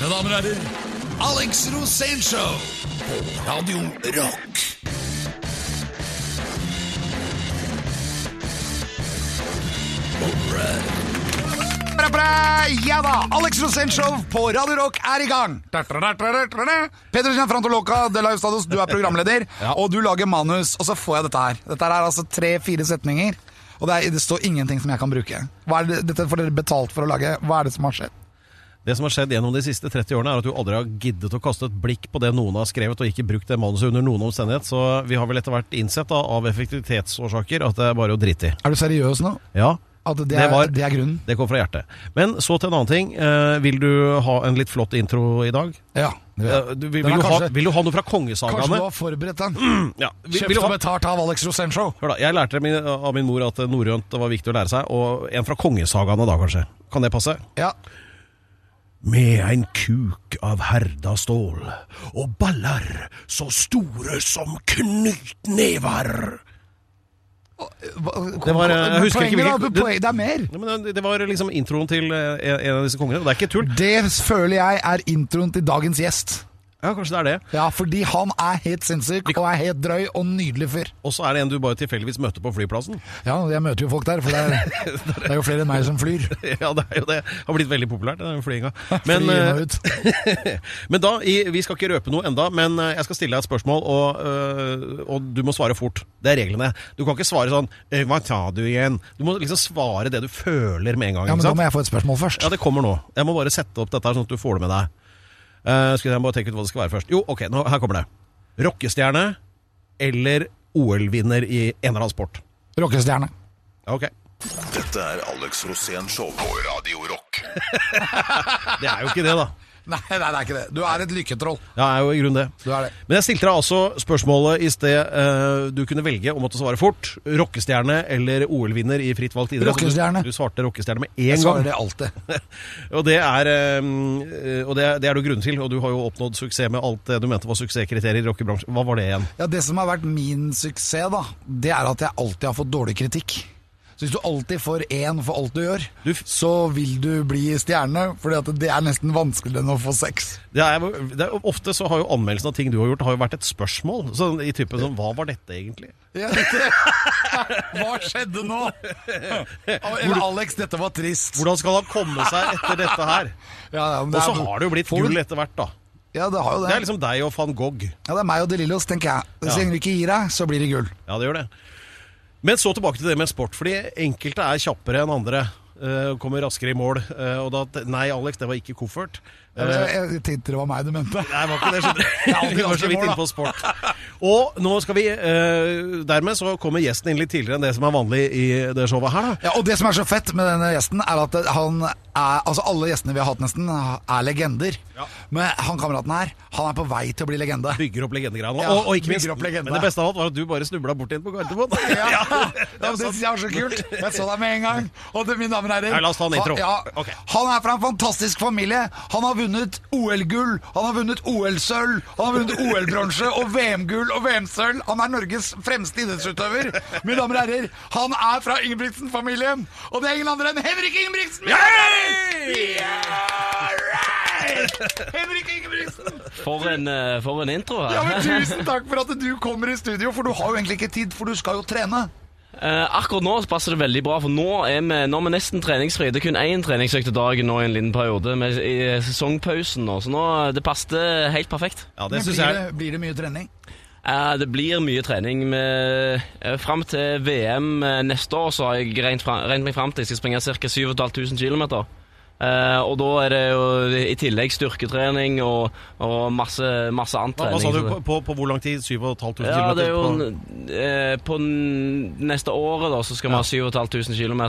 Mine damer og herrer, Alex Rosénshow på Radio Rock. Ja da! Alex Rosénshow på Radio Rock er i gang! Peder Gianfrantoloca de la Ustados, du er programleder, og du lager manus, og så får jeg dette her. Dette her er altså tre-fire setninger, og det, er, det står ingenting som jeg kan bruke. Hva er det, dette får dere betalt for å lage. Hva er det som har skjedd? Det som har skjedd gjennom de siste 30 årene, er at du aldri har giddet å kaste et blikk på det noen har skrevet, og ikke brukt det manuset under noen omstendighet. Så vi har vel etter hvert innsett da, av effektivitetsårsaker at det er bare å drite i. Er du seriøs nå? Ja, At det, Det er, var- det er grunnen? det kom fra hjertet. Men så til en annen ting. Eh, vil du ha en litt flott intro i dag? Ja. det. Eh, du, vil, vil, du ha, vil du ha noe fra Kanskje du har forberedt den? Ja. Vil, Kjøpt og betalt av Alex Rosénshow. hør da, jeg lærte min, av min mor at norrønt var viktig å lære seg, og en fra kongesagaene da, kanskje. Kan det passe? Ja. Med en kuk av herda stål, og baller så store som knyttnever. Det var, eh, jeg husker ikke hvilken- hvilken poeng, Det er mer. Det, det var liksom introen til eh, en en av disse kongene, og det er ikke tull. Det føler jeg er introen til dagens gjest. Ja, kanskje det er det. Ja, fordi han er helt sinnssyk og er helt drøy og nydelig fyr. Og så er det en du bare tilfeldigvis møter på flyplassen. Ja, jeg møter jo folk der, for det er, det er jo flere enn meg som flyr. Ja, det er jo det. Har blitt veldig populært, den flyinga. Men, eh, men da, vi skal ikke røpe noe enda, men eh, jeg skal stille deg et spørsmål, og, øh, og du må svare fort. Det er reglene. Du kan ikke svare sånn «Eh, 'Hva sa du igjen?' Du må liksom svare det du føler med en gang. Ja, men Da må jeg få et spørsmål først. Ja, det kommer nå. Jeg må bare sette opp dette her sånn at du får det med deg. Uh, skal jeg bare tenke ut hva det skal være først. Jo, ok, nå, her kommer det. Rockestjerne eller OL-vinner i en eller annen sport. Rockestjerne. Ok. Dette er Alex Rosénshow på Radio Rock. Det er jo ikke det, da. Nei, nei, det er ikke det. Du er et lykketroll. Ja, jeg er jo i grunnen det. Du er det. Men jeg stilte deg altså spørsmålet i sted eh, du kunne velge om å svare fort. Rockestjerne eller OL-vinner i fritt valgt idrett. Rockestjerne. Du, du svarte rockestjerne med Jeg svarer det alltid. Og, det er, eh, og det, det er du grunnen til. Og du har jo oppnådd suksess med alt det du mente var suksesskriterier i rockebransjen. Hva var det igjen? Ja, Det som har vært min suksess, da, det er at jeg alltid har fått dårlig kritikk. Så hvis du alltid får én for alt du gjør, så vil du bli stjerne. For det er nesten vanskeligere enn å få sex. Det er, det er, ofte så har jo anmeldelsen av ting du har gjort, har jo vært et spørsmål. Sånn, I typen sånn Hva var dette egentlig? Ja. Hva skjedde nå? Alex, dette var trist. Hvordan skal han komme seg etter dette her? Ja, ja, Og så har det jo blitt gull etter hvert, da. Ja, det har jo det. Det er liksom deg og van Gogh. Ja, det er meg og De Lillos, tenker jeg. Hvis Ja. du ikke gir deg, så blir det gull. Ja, det gjør det. Men så tilbake til det med sport, fordi enkelte er kjappere enn andre. Uh, kommer raskere i mål. Uh, og da Nei, Alex, det var ikke koffert. Eh, Jeg, tenkte det var meg du mente. Nei, det var ikke det. skjønner er Vi var så vidt inne på sport. Og nå skal vi eh, Dermed så kommer gjesten inn litt tidligere enn det som er vanlig i det showet her, da. Ja, og det som er så fett med denne gjesten, er at han er Altså, alle gjestene vi har hatt, nesten, er legender. Ja. Men han kameraten her, han er på vei til å bli legende. Bygger opp legendegreiene. Ja, og, og ikke minst, men det beste av alt var at du bare snubla bort inn på Gardermoen. Ja, ja, det syns jeg var så kult. Jeg så deg med en gang. Og det, mine damer og herrer Ja, la oss ta en intro. Han, ja, Ok. han er fra en fantastisk familie. Han har vunnet OL-gull, han har vunnet OL-sølv, han har vunnet OL-bronse og VM-gull og VM-sølv. Han er Norges fremste idrettsutøver. Mine damer og herrer, han er fra Ingebrigtsen-familien. Og det er ingen andre enn Henrik Ingebrigtsen! Yeah, right! Henrik Ingebrigtsen! For en, eh, for en intro her. Ja, men Tusen takk for at du kommer i studio, for du har jo egentlig ikke tid, for du skal jo trene. Eh, akkurat nå passer det veldig bra, for nå er vi, nå er vi nesten treningsfri. Det er kun én treningsøkt i dagen nå i en liten periode, med, i sesongpausen nå. Så nå, det passet helt perfekt. Ja, det Men synes blir, jeg det, blir det mye trening? Eh, det blir mye trening. Med, eh, fram til VM eh, neste år så har jeg regnet, fra, regnet meg fram til jeg skal springe ca. 7500 km. Eh, og da er det jo i tillegg styrketrening og, og masse, masse annen trening. hva sa du på, på, på hvor lang tid? 7500 km? Ja, det er jo eh, På neste året da Så skal vi ha 7500 km.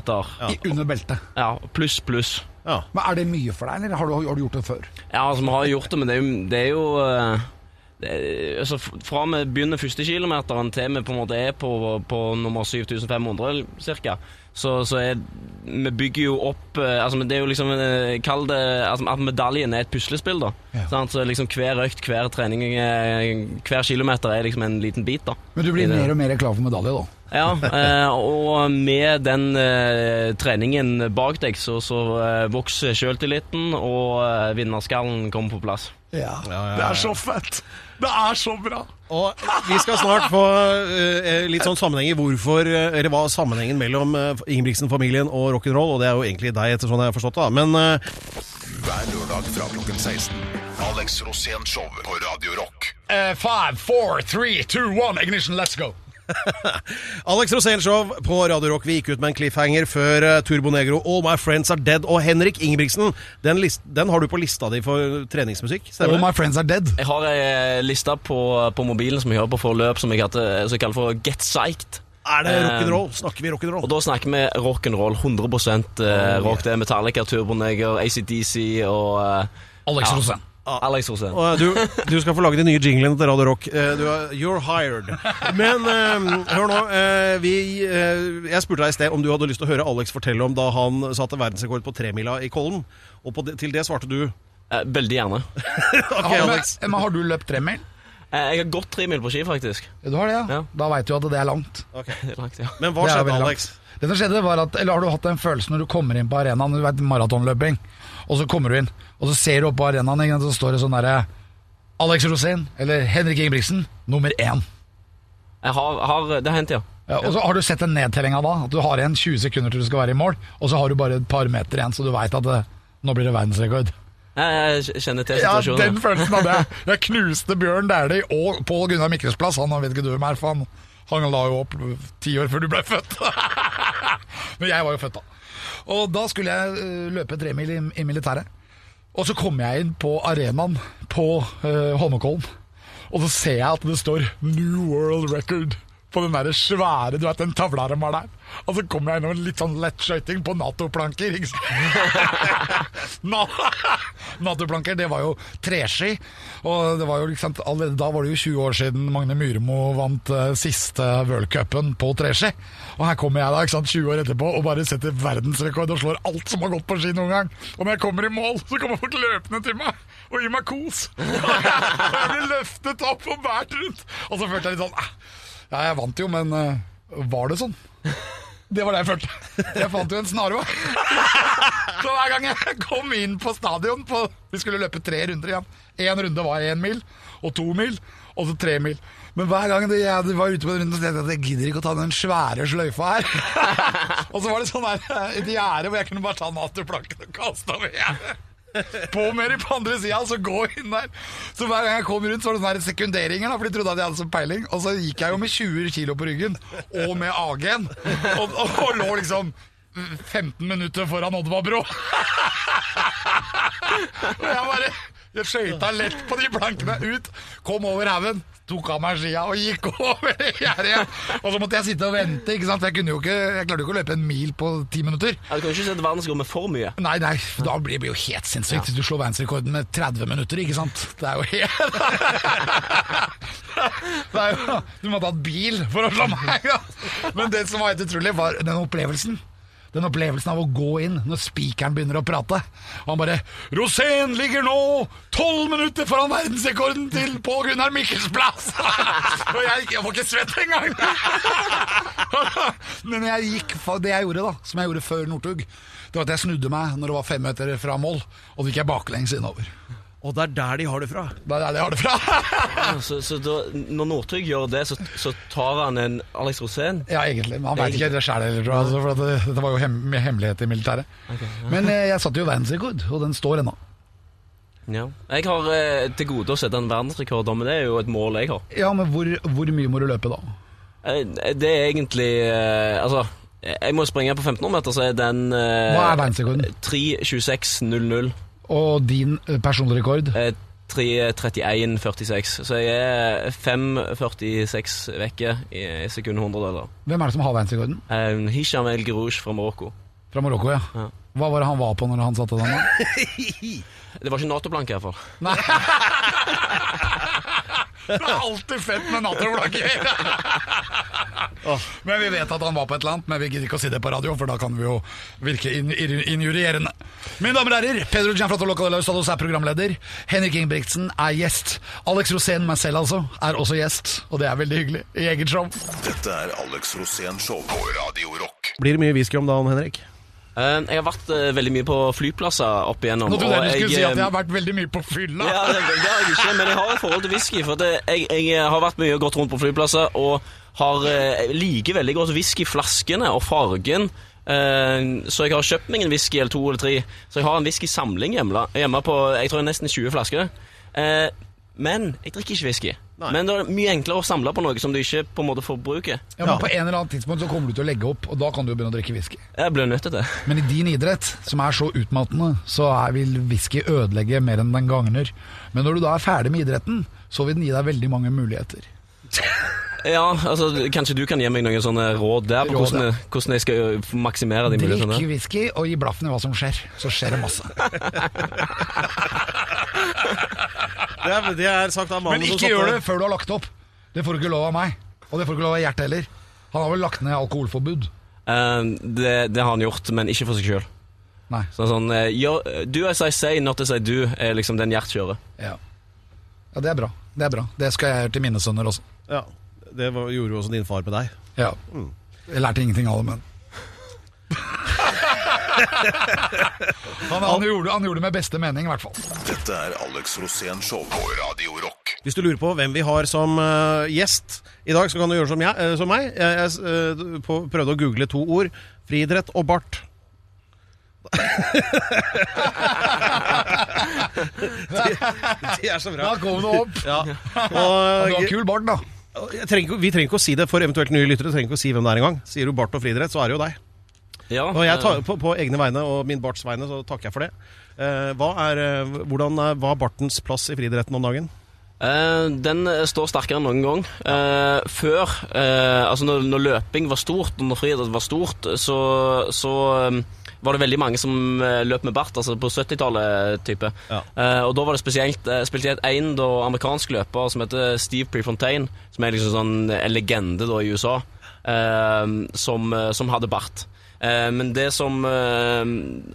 I, under beltet. Ja, pluss, pluss. Ja. Men Er det mye for deg, eller har du, har du gjort det før? Ja, altså, vi har gjort det, men det er jo, det er jo eh, er, altså, Fra vi begynner første kilometeren til vi på en måte er på, på nummer 7500 ca., så, så er vi bygger jo opp eh, altså, Det er jo liksom eh, Kall det altså, at medaljen er et puslespill. da Ja. sant? Så liksom Hver økt, hver trening, eh, hver kilometer er liksom en liten bit. da Men du blir mer og mer klar for medalje, da. Ja, eh, og med den eh, treningen bak deg, så, så eh, vokser sjøltilliten, og eh, vinnerskallen kommer på plass. Ja, ja, Det er så fett! Det er så bra! Og vi skal snart få uh, litt sånn sammenheng i hvorfor uh, Eller hva sammenhengen mellom uh, Ingebrigtsen-familien og rock'n'roll, og det er jo egentlig deg, etter sånn jeg har forstått det. Men Hver lørdag fra klokken 16. Alex Rosén Show på Radio Rock. Uh, five, four, three, two, one, ignition, let's go! Alex Rosén-show på Radio Rock. Vi gikk ut med en cliffhanger før eh, Turbo Negro, All My Friends Are Dead. Og Henrik Ingebrigtsen, den, list, den har du på lista di for treningsmusikk? Stemmer All my friends are dead. Jeg har ei liste på, på mobilen som jeg hører på for løp, som jeg, hadde, som jeg kaller for Get Psyched. Er det Eh, rock'n'roll? Snakker vi rock'n'roll? Og da snakker vi rock'n'roll. 100 eh, rock. Det er Metallica, Turboneger, ACDC og eh, Alex Ja. Rosén. Alex Rosén. Og du, du skal få lage de nye jinglene til Radio Rock. Eh, Du er, you're hired. Men eh, hør nå. eh, vi, jeg spurte deg i sted om du hadde lyst til å høre Alex fortelle om da han satte verdensrekord på tremila i Kollen. Og på det, til det svarte du veldig gjerne. okay, Alex. men, men har du løpt tremil? Eh, jeg har gått tre mil på ski, faktisk. Du har det, ja? Ja. Da veit du at det er langt. Det er langt, ja. Men hva Det er skjedde, veldig Alex? Det som skjedde var at, eller Har du hatt den følelsen når du kommer inn på arenaen, du vet maratonløping, og så kommer du inn, og så ser du opp på arenaen, ikke sant, så står det sånn derre Alex Rosén, eller Henrik Ingebrigtsen, nummer én. Jeg har, har Det har hendt, ja. Ja, og så har du sett den nedtellinga da, at du har igjen 20 sekunder til du skal være i mål, og så har du bare et par meter igjen, så du veit at det, nå blir det verdensrekord. Jeg, kjenner til situasjonen. Ja, den følelsen hadde jeg. Jeg knuste Bjørn Dæhlie og Pål Gunnar Mikles plass. Han vet ikke du hvem er, for han, han la jo opp ti år før du ble født. Men jeg var jo født da. Og da skulle jeg øh, løpe tremil i, i militæret. Og så kommer jeg inn på arenaen på øh, Holmenkollen, og så ser jeg at det står 'New World Record' på den der svære, du vet den tavla de har der. Og så kommer jeg innom litt sånn lett skøyting på Nato-planker, Nato-planker, det var jo treski, og det var jo liksom, allerede da var det jo 20 år siden Magne Myremo vant uh, siste worldcupen på treski. Og her kommer jeg da, ikke sant, 20 år etterpå, og bare setter verdensrekord og slår alt som har gått på ski noen gang. Og når jeg kommer i mål, så kommer folk løpende til meg og gir meg kos. jeg blir løftet opp og båret rundt. Og så følte jeg litt sånn, "Ah, ja, jeg vant jo, men eh, var det sånn? Det var det jeg følte. Jeg fant jo en snarvei. Så hver gang jeg kom inn på stadion på, Vi skulle løpe tre runder igjen. Én runde var én mil, og to mil, og så tre mil. Men hver gang det, jeg var ute på den runden, så tenkte jeg at jeg gidder ikke å ta den svære sløyfa her. og så var det sånn der, et gjerde hvor jeg kunne bare ta naturplanken og kaste over gjerdet. På mer på andre sida, så gå inn der. Så hver gang jeg kom rundt, så var det sånne sekunderinger, da, for de trodde at jeg hadde så peiling. Og så gikk jeg jo med 20 kilo på ryggen, og med AG-en, og, og, og lå liksom 15 minutter foran Oddvar Brå. Jeg bare jeg skøyta lett på de plankene ut, kom over haugen, tok av meg skia og gikk over det gjerdet. Og så måtte jeg sitte og vente, ikke sant? jeg, kunne jo ikke, jeg klarte jo ikke å løpe en mil på ti minutter. Ja, Du kan jo ikke sette verdensrommet for mye. Nei, nei, da blir det jo helt sinnssykt du slår verdensrekorden med 30 minutter, ikke sant? Det er jo helt det er jo, Du måtte hatt bil for å slå meg. Ja. Men det som var helt utrolig, var den opplevelsen. Den opplevelsen av å gå inn når spikeren begynner å prate. Og han bare 'Rosén ligger nå tolv minutter foran verdensrekorden til Pål Gunnar Mikkels plass!' Og jeg, jeg var ikke svett engang! Men jeg gikk for det jeg gjorde, da, som jeg gjorde før Northug, det var at jeg snudde meg når det var fem meter fra mål, og så gikk jeg baklengs innover. Og det er der de har det fra. Det er der de har det fra. Så, så da, når Northug gjør det, så, så tar han en Alex Rosén. Ja, egentlig. Men han veit ikke det sjæl heller, tror jeg. Altså, for det, det, var jo hem med hemmelighet i militæret. Men eh, jeg satte jo verdensrekord, og den står ennå. Ja. Jeg har eh, til gode å sette en verdensrekord, men det er jo et mål jeg har. Ja, men hvor, hvor mye må du løpe da? Eh, Det er egentlig eh, Altså, jeg må springe på 1500 meter, så er den eh, Hva er verdensrekorden? 3.26,00. Og din personlige rekord? Eh, 3.31,46. Så jeg er 5.46 vekke i sekund hundredeler. Hvem er det som har verdensrekorden? Eh, Hisham El Gerouche fra Marokko. Fra Marokko, ja. Ja. Hva var det han var på når han satte den? Det var ikke Nato-blanke, iallfall. Det er alltid fett med Nato-flagger! Men vi vet at han var på et eller annet, men vi gidder ikke å si det på radio, for da kan vi jo virke in in- injurierende. Mine damer og herrer, Pedro Gianfrato Locadella er programleder. Henrik Ingebrigtsen er gjest. Alex Rosén, meg selv altså, er også gjest, og det er veldig hyggelig i eget show. Dette er Alex Rosén Show på Radio Rock. Blir det mye whisky om dagen, Henrik? Eh, jeg har vært eh, veldig mye på flyplasser opp igjennom. Nå trodde jeg du skulle si eh, at jeg har vært veldig mye på fylla. Ja, det, det har jeg ikke, men jeg har et forhold til whisky. For at jeg, jeg har vært mye og gått rundt på flyplasser og har, eh, liker veldig godt whiskyflaskene og fargen. Eh, så jeg har kjøpt meg en whisky eller to eller tre. Så jeg har en whiskysamling hjemme, hjemme på jeg tror nesten 20 flasker. Eh, men jeg drikker ikke whisky. Nei. Men det er mye enklere å samle på noe som du ikke på en måte får bruke. Ja, men På en eller annen tidspunkt så kommer du til å legge opp, og da kan du jo begynne å drikke whisky. Jeg blir nødt til det. Men i din idrett, som er så utmattende, så vil whisky ødelegge mer enn den gagner. Men når du da er ferdig med idretten, så vil den gi deg veldig mange muligheter. Ja, altså Kanskje du kan gi meg noen sånne råd der på Råd, hvordan, jeg- hvordan jeg skal maksimere de mulighetene? Drikk whisky og gi blaffen i hva som skjer. Så skjer det masse. Det er, det er sagt av Men mannen Men ikke gjør det før du har lagt opp. Det får du ikke lov av meg. Og det får du ikke lov av Gjert heller. Han har vel lagt ned alkoholforbud. Eh, det, det har han gjort, men ikke for seg sjøl. Nei. Sånn, eh, gjør- Do as I say, not as I do, er liksom den Gjert kjører. Ja. ja, det er bra. Det er bra. Det skal jeg gjøre til mine sønner også. Ja, det var, gjorde jo også din far med deg. Ja. Jeg lærte ingenting av det, men han, han, gjorde, han gjorde det med beste mening, i hvert fall. Dette er Alex Rosén Show på Radio Rock. Hvis du lurer på hvem vi har som uh, gjest i dag, så kan du gjøre som, jeg, uh, som meg. Jeg, jeg på, prøvde å google to ord. Friidrett og bart. de, de er så bra. Da kom det opp. Ja. Og, Og, har kul bart, da. jeg trenger, vi trenger ikke å si det for eventuelt nye lyttere. trenger ikke å si hvem det er engang. Sier du bart og friidrett, så er det jo deg. Ja, Og jeg tar, eh, på, på egne vegne og min barts vegne så takker jeg for det. Eh, hva, er, eh, hvordan hva er bartens plass i friidretten om dagen? eh, den eh, står sterkere enn noen gang. Eh, før, eh, altså når, når løping var stort, og når friidrett var stort, så, så eh, var det veldig mange som eh, løp med bart, altså på 70-tallet type. Ja. Eh, og da var det spesielt, eh, spesielt en amerikansk løper som heter Steve Prefontaine, som er liksom sånn en legende da i USA, eh, som, eh, som hadde bart. Eh, men det som eh,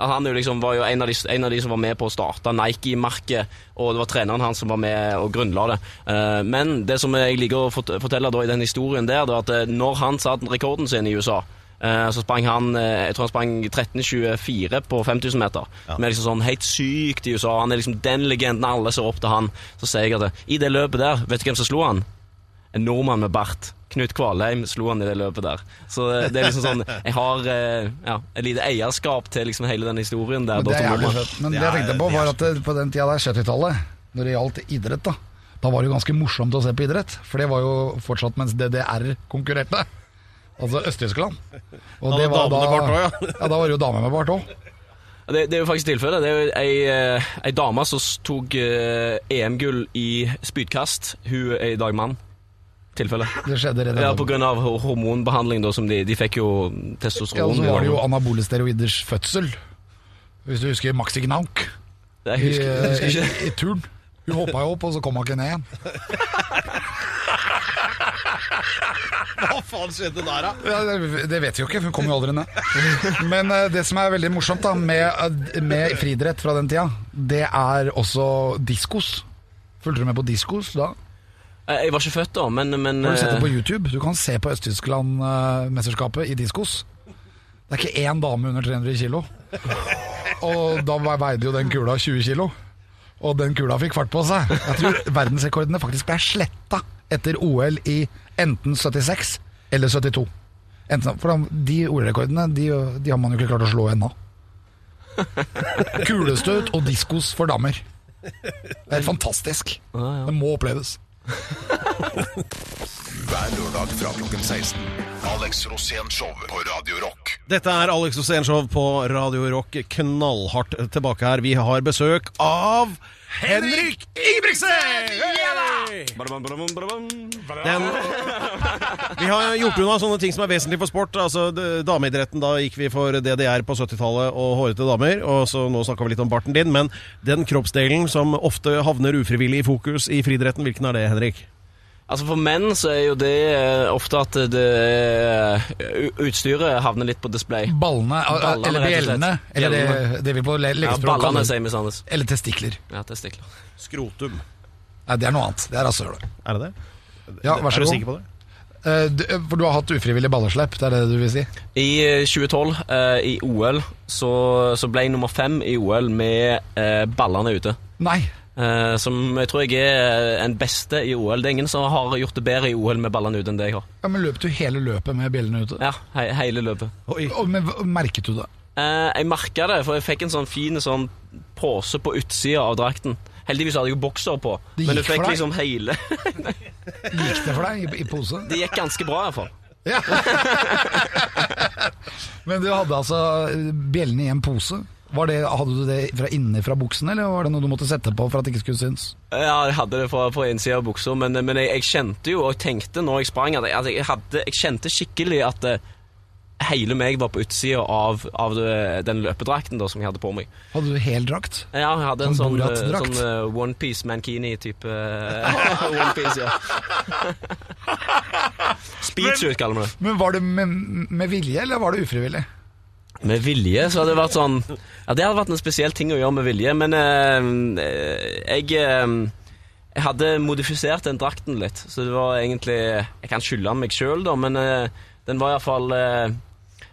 Han jo liksom, var jo en av, de, en av de som var med på å starte Nike-merket, og det var treneren hans som var med og grunnla det. Eh, men det som jeg liker å fortelle da i den historien der, det er at når han satte rekorden sin i USA så sprang han jeg tror han sprang 13.24 på 5000 meter. Ja. er liksom sånn helt sykt i USA. Han er liksom den legenden alle ser opp til han. Så sier jeg at i det løpet der, vet du hvem som slo han? En nordmann med bart. Knut Kvalheim slo han i det løpet der. Så eh, det er liksom sånn Jeg har eh, ja, et lite eierskap til liksom hele den historien der. Men det er fett. Men det jeg tenkte på, var at det, på den tida der, 70-tallet, når det gjaldt idrett, da da var det jo ganske morsomt å se på idrett. For det var jo fortsatt mens DDR konkurrerte. Altså Øst-Tyskland. Og Da det var da, bart også, ja. ja, da var det jo damer med bart òg. Det, det er jo faktisk tilfellet. Det er jo ei, eh, ei dame som tok eh, EM-gull i spydkast. Hun er i dag mann. Tilfelle. Det skjedde rett Ja, Pga. på grunn av hormonbehandling, da, som de, de fikk jo Ja, testosteron. og så var det jo anabole steroiders fødsel. Hvis du husker Maxi Gnauk Jeg i, husker, jeg husker i, ikke. i turn. Hun hoppa jo opp, og så kom hun ikke ned igjen. Hva faen skjedde der, da? Ja, det, det vet vi jo ikke, for hun kom jo aldri ned. Men uh, det som er veldig morsomt da med, med friidrett fra den tida, det er også diskos. Fulgte du med på diskos da? Eh, Jeg var ikke født da, men, men Har du sett det på eh, YouTube? Du kan se på Øst-Tyskland-mesterskapet i diskos. Det er ikke én dame under 300 kilo. Og da veide jo den kula 20 kilo. Og den kula fikk fart på seg. Jeg tror verdensrekordene faktisk ble sletta etter OL i enten 76 eller 72. Enten, for de OL-rekordene de, de har man jo ikke klart å slå ennå. Kulestøt og diskos for damer. Det er fantastisk. Det må oppleves. Hver lørdag fra klokken 16. Alex Rosén Show på Radio Rock. Dette er Alex Osenshov på Radio Rock. Knallhardt tilbake her. Vi har besøk av Henrik Ibrigtsen! Den, vi har gjort unna sånne ting som er vesentlig for sport. Altså Dameidretten, da gikk vi for DDR på 70-tallet og hårete damer. Og så nå snakka vi litt om barten din. Men den kroppsdelen som ofte havner ufrivillig i fokus i friidretten, hvilken er det, Henrik? Altså For menn så er jo det eh, ofte at det eh, utstyret havner litt på display. Ballene, Ballene, eller bjellene, eller det, det vi på le- Ja, ballene, sier vi Sandnes. Eller testikler. Ja, testikler. Skrotum. Nei, det er noe annet. Det er rasshølet. Er det det? Ja, vær så er du sikker på det? Eh, du- For du har hatt ufrivillig balleslepp, det er det du vil si? I eh, 2012, eh, i OL, så, så ble jeg nummer fem i OL med eh, ballene ute. Nei. Eh, som jeg tror jeg er en beste i OL. Det er ingen som har gjort det bedre i OL med ballene ute enn det jeg har. Ja, Men løp du hele løpet med bjellene ute? Ja, he hele løpet. Oi. Og, men merket du det? Eh, jeg merka det, for jeg fikk en sånn fin sånn pose på utsida av drakten. Heldigvis hadde jeg jo bokser på, Det men du fikk liksom hele Gikk det for deg i, i pose? Det gikk ganske bra, iallfall. Ja. Men du hadde altså bjellene i en pose. Var det, hadde du det fra inne fra buksen, eller var det noe du måtte sette på for at det ikke skulle synes? Ja, jeg hadde det fra, fra innsida av buksa, men, men jeg, jeg kjente jo og tenkte når jeg sprang at jeg, at jeg, hadde, jeg kjente skikkelig at eh, hele meg var på utsida av, av den løpedrakten da, som jeg hadde på meg. Hadde du heldrakt? Ja, jeg hadde en Sånn sånn, eh, sånn uh, onepiece mankini-type uh, Onepiece, ja. Speedsuit, kaller vi det. Men var det med, med vilje, eller var det ufrivillig? Med vilje så hadde det vært sånn Ja, det hadde vært en spesiell ting å gjøre med vilje, men eh, jeg eh, Jeg hadde modifisert den drakten litt, så det var egentlig Jeg kan skylde meg sjøl, da, men eh, den var iallfall eh,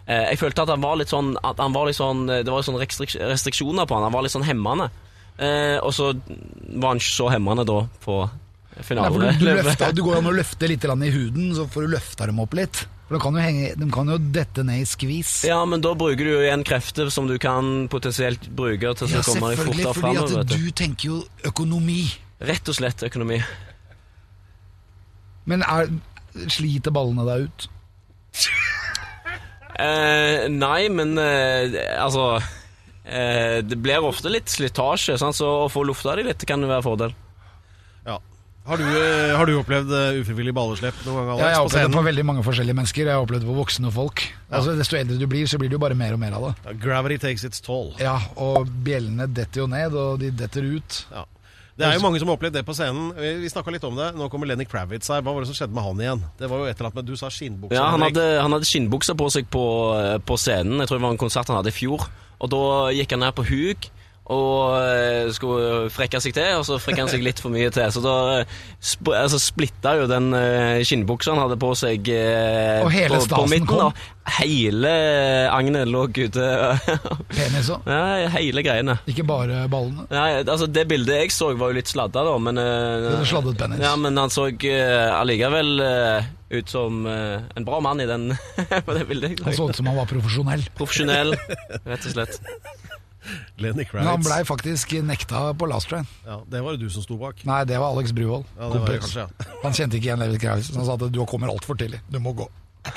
Jeg følte at han var litt sånn var litt sånn Det var sånn restrik restriksjoner på han. Han var litt sånn hemmende. Eh, og så var han ikke så hemmende da på Nei, du, du, løfta, du går an å løfte litt i huden, så får du løfta dem opp litt. For de kan henge, de kan jo dette ned i skvis. Ja, men da bruker du jo igjen krefter som du kan potensielt bruke til å Ja, komme deg selvfølgelig, fordi at du tenker jo økonomi. Rett og slett økonomi. Men er, sliter ballene deg ut? Eh, nei, men eh, altså eh, Det blir ofte litt slitasje, sant? så å få lufta de litt kan jo være en fordel. Ja. Har du, eh, har du opplevd eh, ufrivillig balleslepp noen gang, Alex? Ja, jeg har opplevd det på veldig mange forskjellige mennesker. Jeg har opplevd det på voksne folk. Altså, Desto eldre du blir, så blir det jo bare mer og mer av det. Ja, Gravity takes its toll. Ja, Og bjellene detter jo ned, og de detter ut. Ja. Det er jo mange som har opplevd det på scenen. Vi, snakka litt om det. Nå kommer Lenny Kravitz her. Hva var det som skjedde med han igjen? Det var jo et eller annet med Du sa skinnbukser. Ja, han hadde, han hadde skinnbukser på seg på, eh, på scenen. Jeg tror det var en konsert han hadde i fjor. Og da gikk han ned på huk og eh, skulle frekke seg til, og så frekka han seg litt for mye til. Så da eh, sp altså, splitta jo den uh, skinnbuksa han hadde på seg eh, Og hele på, på midten. kom? da. Hele agnet lå ute. Penis òg. ja, hele greiene. Ikke bare ballene. Nei, altså Det bildet jeg så, var jo litt sladda, da, men eh, sladdet penis. Ja, men han så allikevel eh, ut som eh, en bra mann i den på det bildet. Han så ut som han var profesjonell. Profesjonell, rett og slett. Lenny Men han Kravitz. blei faktisk nekta på Last Train. Ja, det var det du som sto bak. Nei, det var Alex Bruvoll. Ja, det var kanskje, ja. Han kjente ikke igjen Levit Kravitz. Han sa at du kommer altfor tidlig. Du må gå.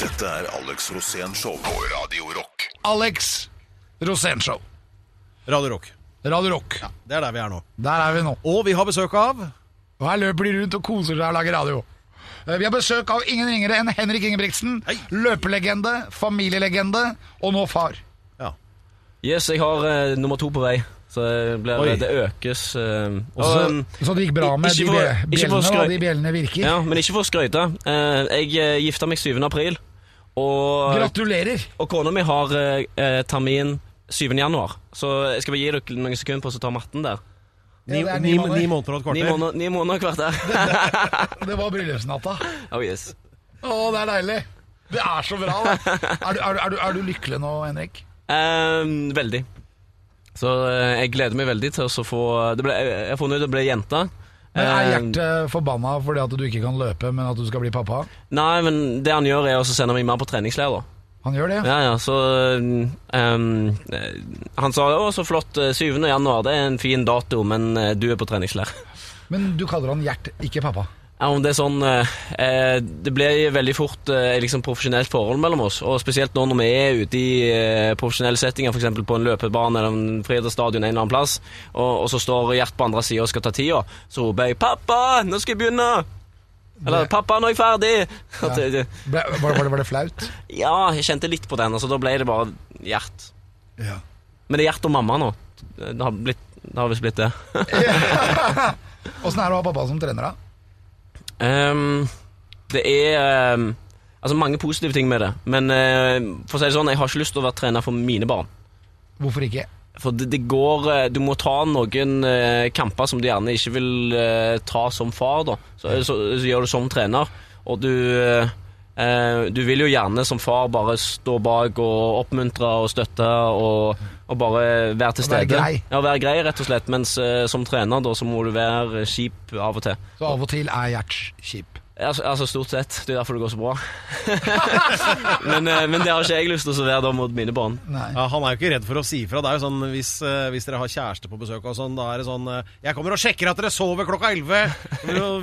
Dette er Alex Rosén Show på Radio Rock. Alex Rosénshow. Radio Rock. Radio Rock. Det er der vi er nå. Der er vi nå. Og vi har besøk av Og her løper de rundt og koser seg og lager radio. Eh, Vi har besøk av ingen ringere enn Henrik Ingebrigtsen. Hei. Løpelegende, familielegende, og nå far. Ja. Yes, jeg har eh, nummer to på vei. Så det, blir, Oi. det økes. eh, og, Så, um, så det gikk bra med ikke de for- bje- ikke for bjellene, skrøy- og de bjellene virker. ja, men ikke for å skryte. Eh, jeg eh, gifta meg 7. april, og, Gratulerer! og kona mi har eh, eh, termin 7. januar. Så jeg skal bare gi dere noen sekunder på å ta matten der. Ni, Ja, det er ni, ni ni, måneder. måneder og et Ni kvarter. måneder, ni måneder hvert der. Det var bryllupsnatta. oh yes. Å, det er deilig! Det er så bra! da. Er du, er, du, er, du, er du lykkelig nå, Henrik? Ehm, veldig. Så eh, jeg gleder meg veldig til å få det ble, Jeg har funnet ut det ble jenta. Men Er Ehm, hjertet forbanna fordi at du ikke kan løpe, men at du skal bli pappa? Nei, men det han gjør, er å sende meg mer på treningsleir. Han gjør det? Ja, ja, så ehm, eh, Han sa 'Å, så flott. eh, 7. januar, det er en fin dato, men eh, du er på treningsleir'. Men du kaller han Gjert, ikke pappa? Ja, om det er sånn eh, eh, Det blir veldig fort eh, liksom profesjonelt forhold mellom oss. Og spesielt nå når vi er ute i eh, profesjonelle settinger, f.eks. på en løpebane eller en friidrettsstadion en eller annen plass, og, og så står Gjert på andre sida og skal ta tida, så roper jeg 'Pappa, nå skal jeg begynne!' Eller ble... 'Pappa, nå er jeg ferdig!' Ja. det- Ble, var, det- var, det, flaut? Ja, jeg kjente litt på den, så da ble det bare Gjert. Ja. Men det er Gjert og mamma nå. Det har, blitt, det har visst blitt det. Åssen er det å ha pappa som trener, da? Ehm, det er um, altså mange positive ting med det. Men uh, for å si det sånn, jeg har ikke lyst til å være trener for mine barn. Hvorfor ikke? For det, det går eh, Du må ta noen uh, kamper som du gjerne ikke vil ta som far, da. Så, så, så gjør du som trener. Og du Du vil jo gjerne som far bare stå bak og oppmuntre og støtte og, og bare være til stede. være grei. Ja, være grei, rett og slett. Mens uh, som trener, da, så må du være kjip av og til. Så av og til er Gjert kjip. Altså, altså Stort sett. Det er derfor det går så bra. men, eh, men det har ikke jeg lyst til å være da mot mine barn. Ja, Han er jo ikke redd for å si ifra. Det er jo sånn, hvis, eh, hvis dere har kjæreste på besøk, og sånn, da er det sånn eh, 'Jeg kommer og sjekker at dere sover klokka 11.'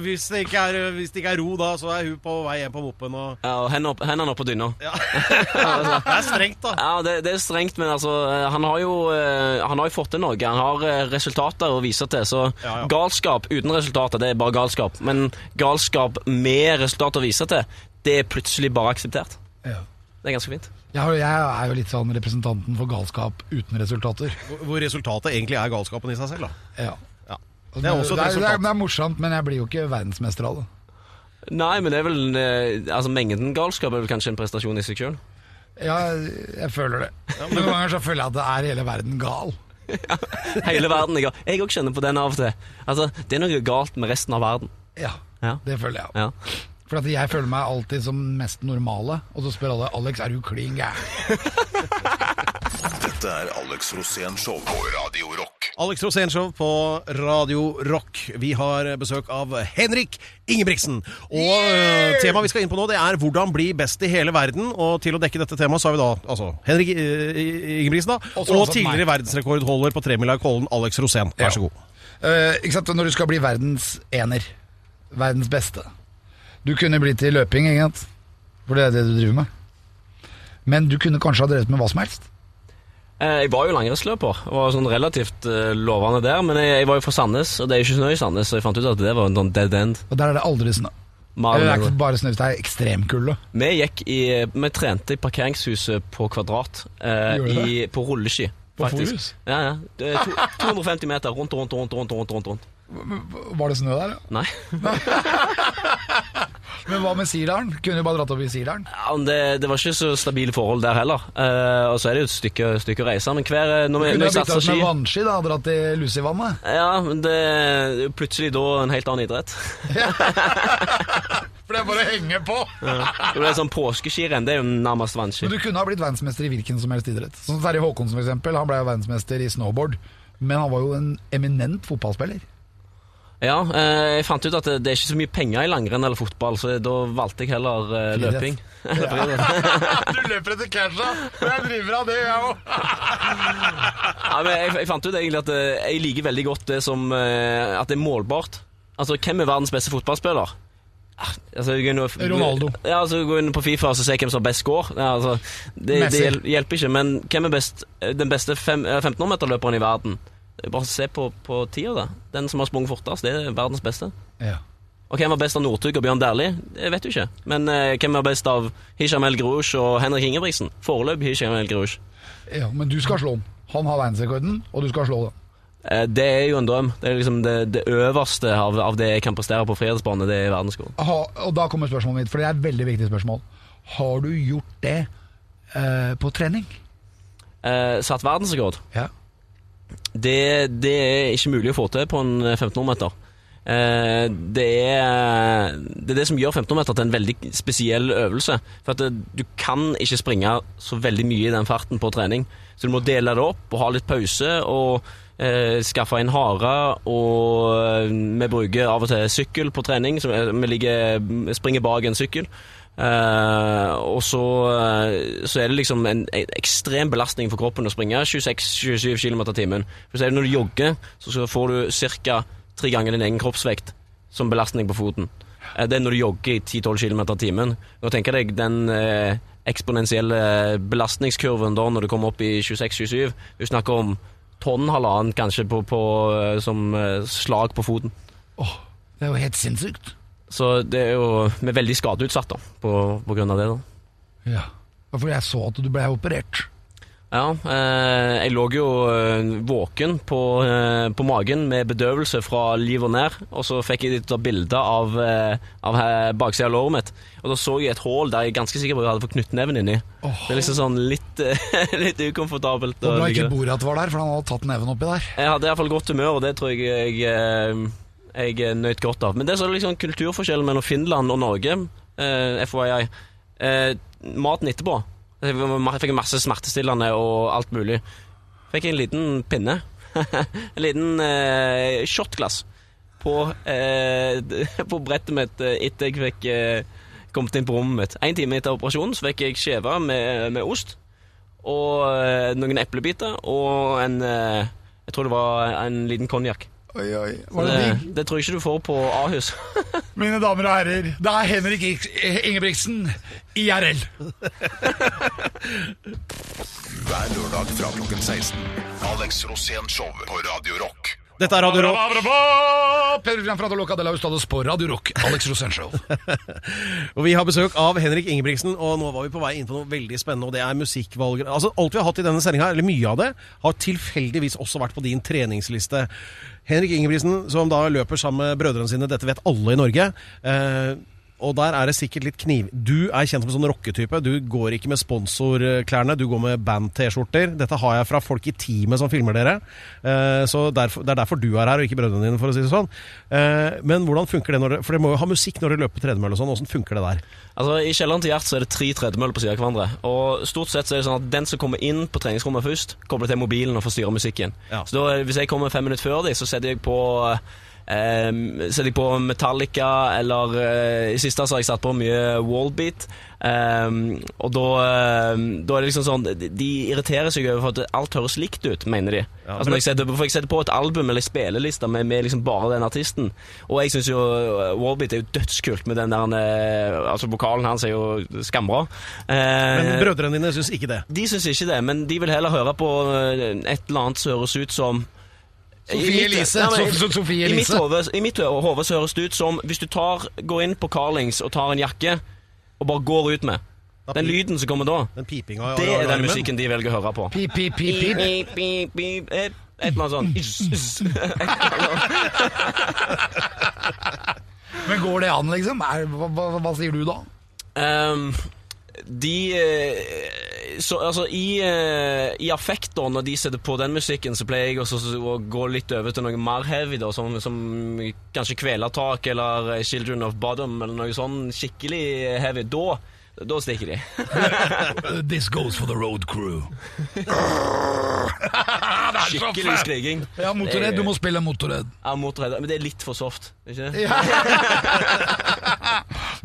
Hvis det ikke er, hvis det ikke er ro da, så er hun på vei hjem på moppen. Og... Ja, og Hendene opp, hendene opp på dyna. Det er strengt, da. Ja, det, det er strengt, men altså Han har jo, han har jo fått til noe. Han har resultater å vise til. Så Ja, ja. galskap uten resultater, det er bare galskap. Men galskap med resultater å vise til, det er plutselig bare akseptert. Ja. Det er ganske fint. Jeg, er jo litt sånn representanten for galskap uten resultater. Hvor- resultatet egentlig er galskapen i seg selv, da. Ja. Ja. Det Det er også et det, er, det er morsomt, men jeg blir jo ikke verdensmester av det. Nei, men det er vel eh, Altså, mengden galskap er vel kanskje en prestasjon i seg sjøl. Ja, jeg føler det. Noen ganger så føler jeg at det er hele verden gal. Hele verden er gal. Jeg òg kjenner på den av og til. Altså, det er noe galt med resten av verden. Ja, Ja. det føler jeg. Ja. For at jeg føler meg alltid som mest normale, og så spør alle Alex, er du klin gæren? Dette er Alex Rosén Show på Radio Rock. Alex Rosén Show på Radio Rock. Vi har besøk av Henrik Ingebrigtsen. Og yeah! temaet vi skal inn på nå, det er hvordan bli best i hele verden. Og til å dekke dette temaet så har vi da altså Henrik eh, Ingebrigtsen, da. Og Og, også tidligere verdensrekordholder på tremila i Kollen, Alex Rosén. Vær så god. Eh, ikke sant, Når du skal bli verdens ener, verdens beste Du kunne blitt til løping, egentlig. For det er det du driver med. Men du kunne kanskje ha drevet med hva som helst. Eh, Jeg var jo langrennsløper og var sånn relativt eh, lovende der, men jeg, jeg var jo fra Sandnes, og det er jo ikke snø i Sandnes, så jeg fant ut at det var en sånn dead end. Og der er det aldri snø. Eller det er ikke bare snø, det er ekstremkulde. Vi gikk i Vi trente i parkeringshuset på Kvadrat eh, i, på rulleski. På faktisk. Forus? Ja, ja. To, 250 meter rundt rundt rundt, rundt, rundt, rundt, rundt. Var det snø der? Nei. Men hva med Sirdalen? Kunne du bare dratt opp i Sirdalen? Ja, det, det var ikke så stabile forhold der heller. Uh, og så er det jo et stykke, stykke å reise. Men hver eh, Når vi, Kunne når jeg ha bytta satser ut med vannski da, dratt i Lussivannet? Ja, men det er plutselig da en helt annen idrett. For det er bare å henge på! Det er sånn Påskeskirenn det er jo nærmest vannski. Men du kunne ha blitt verdensmester i hvilken som helst idrett. Sånn som Terje Håkonsen for eksempel, han ble verdensmester i snowboard. Men han var jo en eminent fotballspiller. Ja, eh, jeg fant ut at det, det er ikke så mye penger i langrenn eller fotball, så da valgte jeg heller eh, løping. Du løper etter casha, og jeg driver av det, jeg òg. ja, jeg, jeg fant ut egentlig at eh, jeg liker veldig godt det som At det er målbart. Altså, hvem er verdens beste fotballspiller? Ah, Altså, og, Ronaldo. Ja, altså, Gå inn på Fifa og se hvem som har best score. Ja, altså, det, det hjelper ikke. Men hvem er best, den beste fem- eh, 1500-meterløperen i verden? Bare se på, på tida, da. Den som har sprunget fortest, det er verdens beste. Ja. Og hvem var best av Northug og Bjørn Dæhlie? Det vet du ikke. Men eh, hvem var best av Hisham El Grouch og Henrik Ingebrigtsen? Foreløpig Hisham El Grouch. ja, Men du skal slå han. Han har verdensrekorden, og du skal slå den. Eh, det er jo en drøm. Det er liksom det, det øverste av, av det jeg kan prestere på frihetsbane, det er verdensrekord. Og da kommer spørsmålet mitt, for det er et veldig viktig spørsmål. Har du gjort det eh, på trening? Eh, satt verdensrekord. Ja. Det, det er ikke mulig å få til på en 1500-meter. Eh, det, er, det er det som gjør 1500-meter til en veldig spesiell øvelse. For at du kan ikke springe så veldig mye i den farten på trening. Så du må dele det opp og ha litt pause og eh, skaffe inn hare. Og eh, vi bruker av og til sykkel på trening, så vi ligger, springer bak en sykkel. Eh, og så, uh, så er det liksom en, en ekstrem belastning for kroppen å springe 26-27 km i timen. For så er det når du jogger, så får du ca. tre ganger din egen kroppsvekt som belastning på foten. Uh, Det er når du jogger i 10-12 km i timen. Nå tenker deg den eksponentielle belastningskurven da når du kommer opp i 26-27. Du snakker om tonn halvannen kanskje på, på, som slag på foten. Åh, det er jo helt sinnssykt. Så det er jo Vi er veldig skadeutsatt da, på, på grunn av det. da Ja. For jeg så at du ble operert. Ja, eh, jeg lå jo eh, våken på, eh, på magen med bedøvelse fra liv og nær, og så fikk jeg et bilde av, eh, av baksida av låret mitt, og da så jeg et hull der jeg er ganske sikker på at jeg hadde fått knyttneven inni. Oh. Det er liksom sånn litt, eh, litt ukomfortabelt. Og bra ikke. Borat var der, for han hadde tatt neven oppi der. Jeg hadde iallfall godt humør, og det tror jeg jeg, eh, jeg nøt godt av. Men det er så liksom kulturforskjellen mellom Finland og Norge, eh, FYI. Eh, maten etterpå. Jeg fikk masse smertestillende og alt mulig. Fikk en liten pinne. en liten eh, shotglass på, eh, på brettet mitt eh, etter jeg fikk eh, kommet inn på rommet mitt. En time etter operasjonen så fikk jeg skjeve med, med ost og eh, noen eplebiter og en eh, Jeg tror det var en liten konjakk. Oi, oi. Var det Det, det tror jeg ikke du får på Ahus. Mine damer og herrer, det er Henrik Ingebrigtsen, IRL. Hver lørdag fra klokken 16. Alex Rosén Show på Radio Rock. Dette er Radio Rock. Radio Rock. Alex Rosenshov. Og vi har besøk av Henrik Ingebrigtsen, og nå var vi på vei inn på noe veldig spennende, og det er musikkvalg. Altså, alt vi har hatt i denne sendinga, eller mye av det, har tilfeldigvis også vært på din treningsliste. Henrik Ingebrigtsen, som da løper sammen med brødrene sine, dette vet alle i Norge. Eh, og der er det sikkert litt kniv. Du er kjent som en sånn rocketype. Du går ikke med sponsorklærne, du går med band-T-skjorter. Dette har jeg fra folk i teamet som filmer dere. Eh, så derfor, det er derfor du er her, og ikke brødrene dine, for å si det sånn. Eh, men hvordan funker det når dere For dere må jo ha musikk når dere løper tredemølle og sånn. Hvordan funker det der? Altså, I kjelleren til Gjert så er det tre tredemøller på siden av hverandre. Og stort sett så er det sånn at Den som kommer inn på treningsrommet først, kobler til mobilen og får styre musikken. Ja. Så da, Hvis jeg kommer fem minutter før dem, så setter jeg på eh, setter jeg på Metallica, eller uh, i siste så har jeg satt på mye Wallbeat. Um, og da, um, da er det liksom sånn De irriterer seg over at alt høres likt ut, mener de. Ja, altså når jeg setter, for jeg setter på et album eller spilleliste med, med liksom bare den artisten. Og jeg syns jo eh, Wallbeat er jo dødskult med den der eh, Altså vokalen hans er jo skambra. Men brødrene dine syns ikke det. de syns ikke det, men de vil heller høre på et eller annet som høres ut som Sofie Elise. Sofie I Elise. I mitt hode så høres det ut som hvis du tar, går inn på Carlings og tar en jakke og bare går ut med. Den lyden som kommer da, det er den musikken de velger å høre på. Pip, pip, pip, pip. Pip, pip, pip, Et eller annet sånn. Men går det an, liksom? Hva, sier du da? Ehm, de eh, så, altså, i, eh, I affekt, da, når de setter på den musikken, så pleier jeg å gå litt over til noe mer heavy, da, som, som kanskje Kvelertak eller Children of Bottom, eller noe sånn skikkelig heavy. Da, da stikker de. This goes for the road crew. Skikkelig skriking. Ja, Motorhead. Du må spille Motorhead. Ja, motorhead. Men det er litt for soft, ikke det?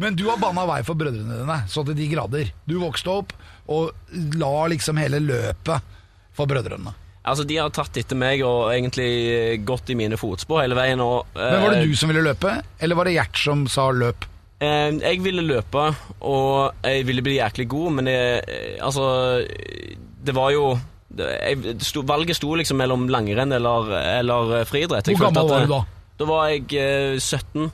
Men du har banna vei for brødrene dine, så til de grader. Du vokste opp og la liksom hele løpet for brødrene. Altså, De har tatt etter meg og egentlig gått i mine fotspor hele veien. Og, Men Var det eh, du som ville løpe, eller var det Gjert som sa løp? Eh, jeg ville løpe, og jeg ville bli jæklig god, men det, eh, altså Det var jo jeg, sto, Valget sto liksom mellom langrenn eller, eller eh, friidrett. Hvor gammel var du da? Da var jeg eh, 17. Eh,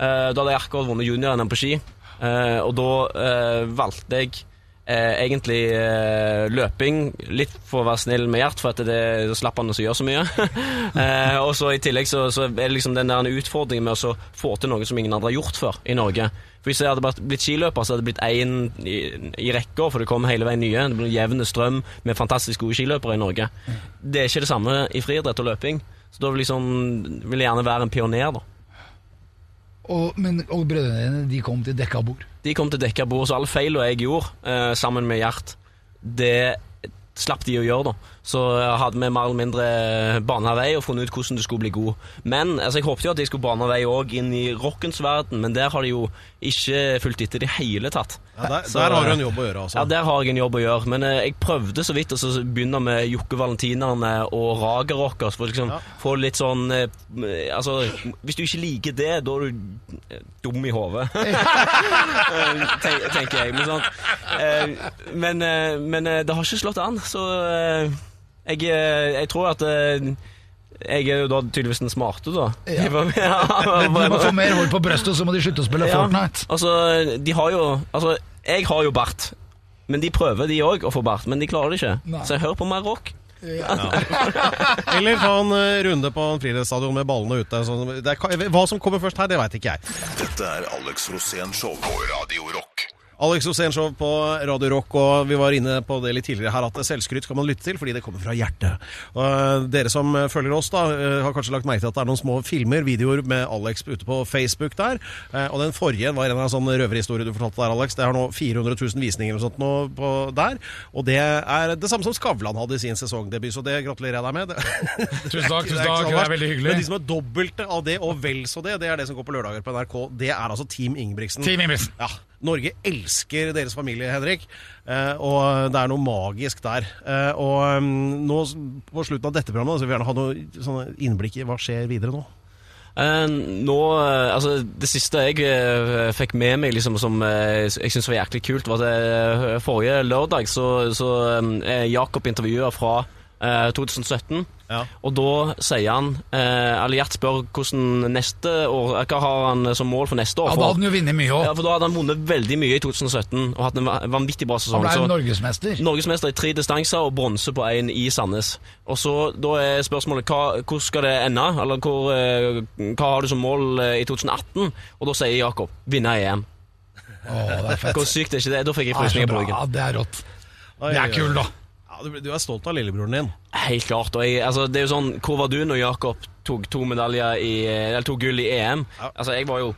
da hadde jeg akkurat vunnet junior-NM på ski. Eh, og da eh, valgte jeg eh, egentlig eh, løping, litt for å være snill med Gjert, for at det, det slapp han å gjøre så mye. eh, og så i tillegg så, så er det liksom den der utfordringen med å så få til noe som ingen andre har gjort før i Norge. For Hvis jeg hadde blitt skiløper, så hadde det blitt én i, i rekka, for det kom hele veien nye. Det ble en jevn strøm med fantastisk gode skiløpere i Norge. Det er ikke det samme i friidrett og løping. Så da vil, liksom, vil jeg gjerne være en pioner, da. Og, men, og brødrene dine de kom til dekka bord. De kom til dekka bord, så alle feilene jeg gjorde eh, sammen med Gjert, det slapp de å gjøre, da. Så hadde vi mer eller mindre bana vei og funnet ut hvordan du skulle bli god. Men altså, jeg håpet jo at jeg skulle bane vei òg inn i rockens verden, men der har de jo ikke fulgt etter i det hele tatt. Ja, der, Så- der har du en jobb å gjøre, altså. Ja, der har jeg en jobb å gjøre, men eh, jeg prøvde så vidt å så begynne med Jokke Valentinerne og Raga Rockers, for liksom få litt sånn eh, Altså, hvis du ikke liker det, da er du eh, dum i hodet. Eh, tenker jeg. Men, sånn, eh, men, eh, men eh, det har ikke slått an, så eh, jeg, eh, jeg tror at eh, jeg er jo da tydeligvis den smarte, da. Ja. Du må få mer hår på brøstet, så må de slutte å spille Fortnite. Altså, de har jo Altså, jeg har jo bart. Men de prøver, de òg, å få bart. Men de klarer det ikke. Nei. Så jeg hører på mer rock. Eller ta en eh, runde på en friidrettsstadion med ballene ute. Det hva som kommer først her, det veit ikke jeg. Dette er Alex Rosén Show på Radio Rock. Alex Osénshow på Radio Rock, og vi var inne på det litt tidligere her, at selvskryt skal man lytte til fordi det kommer fra hjertet. Og eh, dere som følger oss, da, eh, har kanskje lagt merke til at det er noen små filmer, videoer med Alex ute på Facebook der. Eh, Og den forrige var en av sånne røverhistorier du fortalte der, Alex. Det har nå 400 000 visninger eller sånt nå på der. Og det er det samme som Skavlan hadde i sin sesongdebut, så det gratulerer jeg deg med. Det- Tusen takk, tusen takk, det er veldig hyggelig. Men de som er dobbelte av det, og vel så det, det er det som går på lørdager på NRK. Det er altså Team Ingebrigtsen. Team Ingebrigtsen. Ja, Norge elsker deres familie, Henrik. Eh, og det er noe magisk der. Eh, og um, nå på slutten av dette programmet så vil vi gjerne ha noe innblikk i hva skjer videre nå. Eh, nå, altså Det siste jeg fikk med meg liksom, som jeg syntes var jæklig kult, var at forrige lørdag så, så er Jakob intervjua fra eh, 2017. Ja. Og da sier han eh, Eller Gjert spør hvordan neste år Hva har han som mål for neste år? Ja, Da hadde han jo vunnet mye ja, for da hadde han vunnet veldig mye i 2017 og hatt en va- vanvittig bra Han ble jo norgesmester. Norgesmester i tre distanser og bronse på én i Sandnes. Og så Da er spørsmålet hva, hvor skal det ende? Eller hvor, eh, hva har du som mål eh, i 2018? Og da sier Jakob vinne EM. Å, det er fett. Hvor sykt er ikke det? Da fikk jeg Det er frysninger på ryggen. Ja, det er rått. Det er kult, kul, da. Ja, du, du er stolt av lillebroren din. Helt klart. Og jeg, altså, det er jo sånn Hvor var du når Jakob tok to medaljer i Eller to gull i EM? Ja. Altså, jeg var jo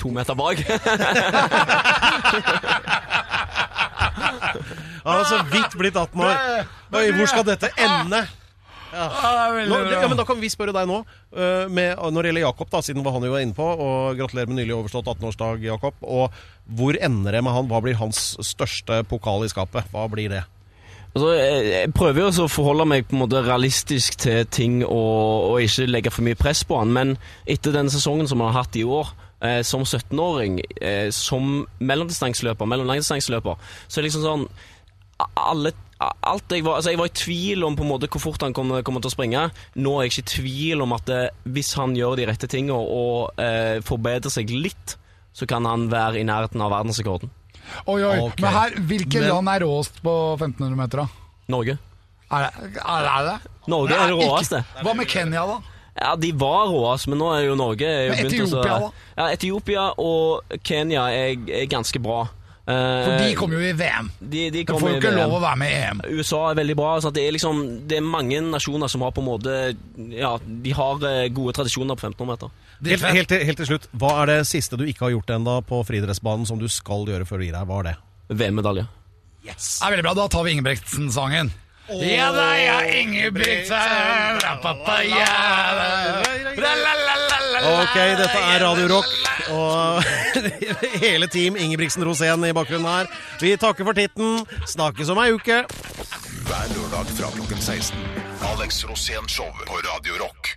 to meter bak. Han har så vidt blitt 18 år. Oi, hvor skal dette ende? Nå, ja, men Da kan vi spørre deg nå, eh, med, når det gjelder Jakob, da, siden han jo inne på, og gratulerer med nylig overstått 18-årsdag, Jakob. Og hvor ender det med han? Hva blir hans største pokal i skapet? Hva blir det? Altså, jeg, prøver jo å forholde meg på en måte realistisk til ting og, og ikke legge for mye press på han, men etter den sesongen som han har hatt i år, eh, som 17-åring, eh, som mellomdistanseløper, mellomlangdistanseløper, så er det liksom sånn alle, alt jeg, var, altså jeg var i tvil om på en måte hvor fort han kommer, kom til å springe. Nå er jeg ikke i tvil om at det, hvis han gjør de rette tingene og eh, forbedrer seg litt, så kan han være i nærheten av verdensrekorden. Oi, oi. Okay. Men her, hvilke Men- land er råest på 1500 meter, da? Norge. Er det, er det- er det? Norge er det Nei, ikke- Hva med Kenya, da? Ja, de var råest, men nå er jo Norge er jo Men begynt å Etiopia, da? Ja, Etiopia og Kenya er, er ganske bra. Eh, For de kommer jo i VM. de, de får jo ikke lov å være med i EM. USA er veldig bra. Så det, er liksom, det er mange nasjoner som har på en måte Ja, de har eh, gode tradisjoner på 1500 meter. Det Helt, helt, til- helt til slutt, hva er det siste du ikke har gjort ennå på friidrettsbanen som du skal gjøre før du gir deg? Hva er det? VM-medalje. Det er veldig bra. Da tar vi Ingebrigtsen-sangen. Ja da, ja, Ingebrigtsen Rapapa, ja. La, la, la. Ok, dette er Radio Rock, og hele team Ingebrigtsen Rosén i bakgrunnen her. Vi takker for titten. Snakkes om ei uke. Hver lørdag fra klokken 16. Alex Rosén Show på Radio Rock.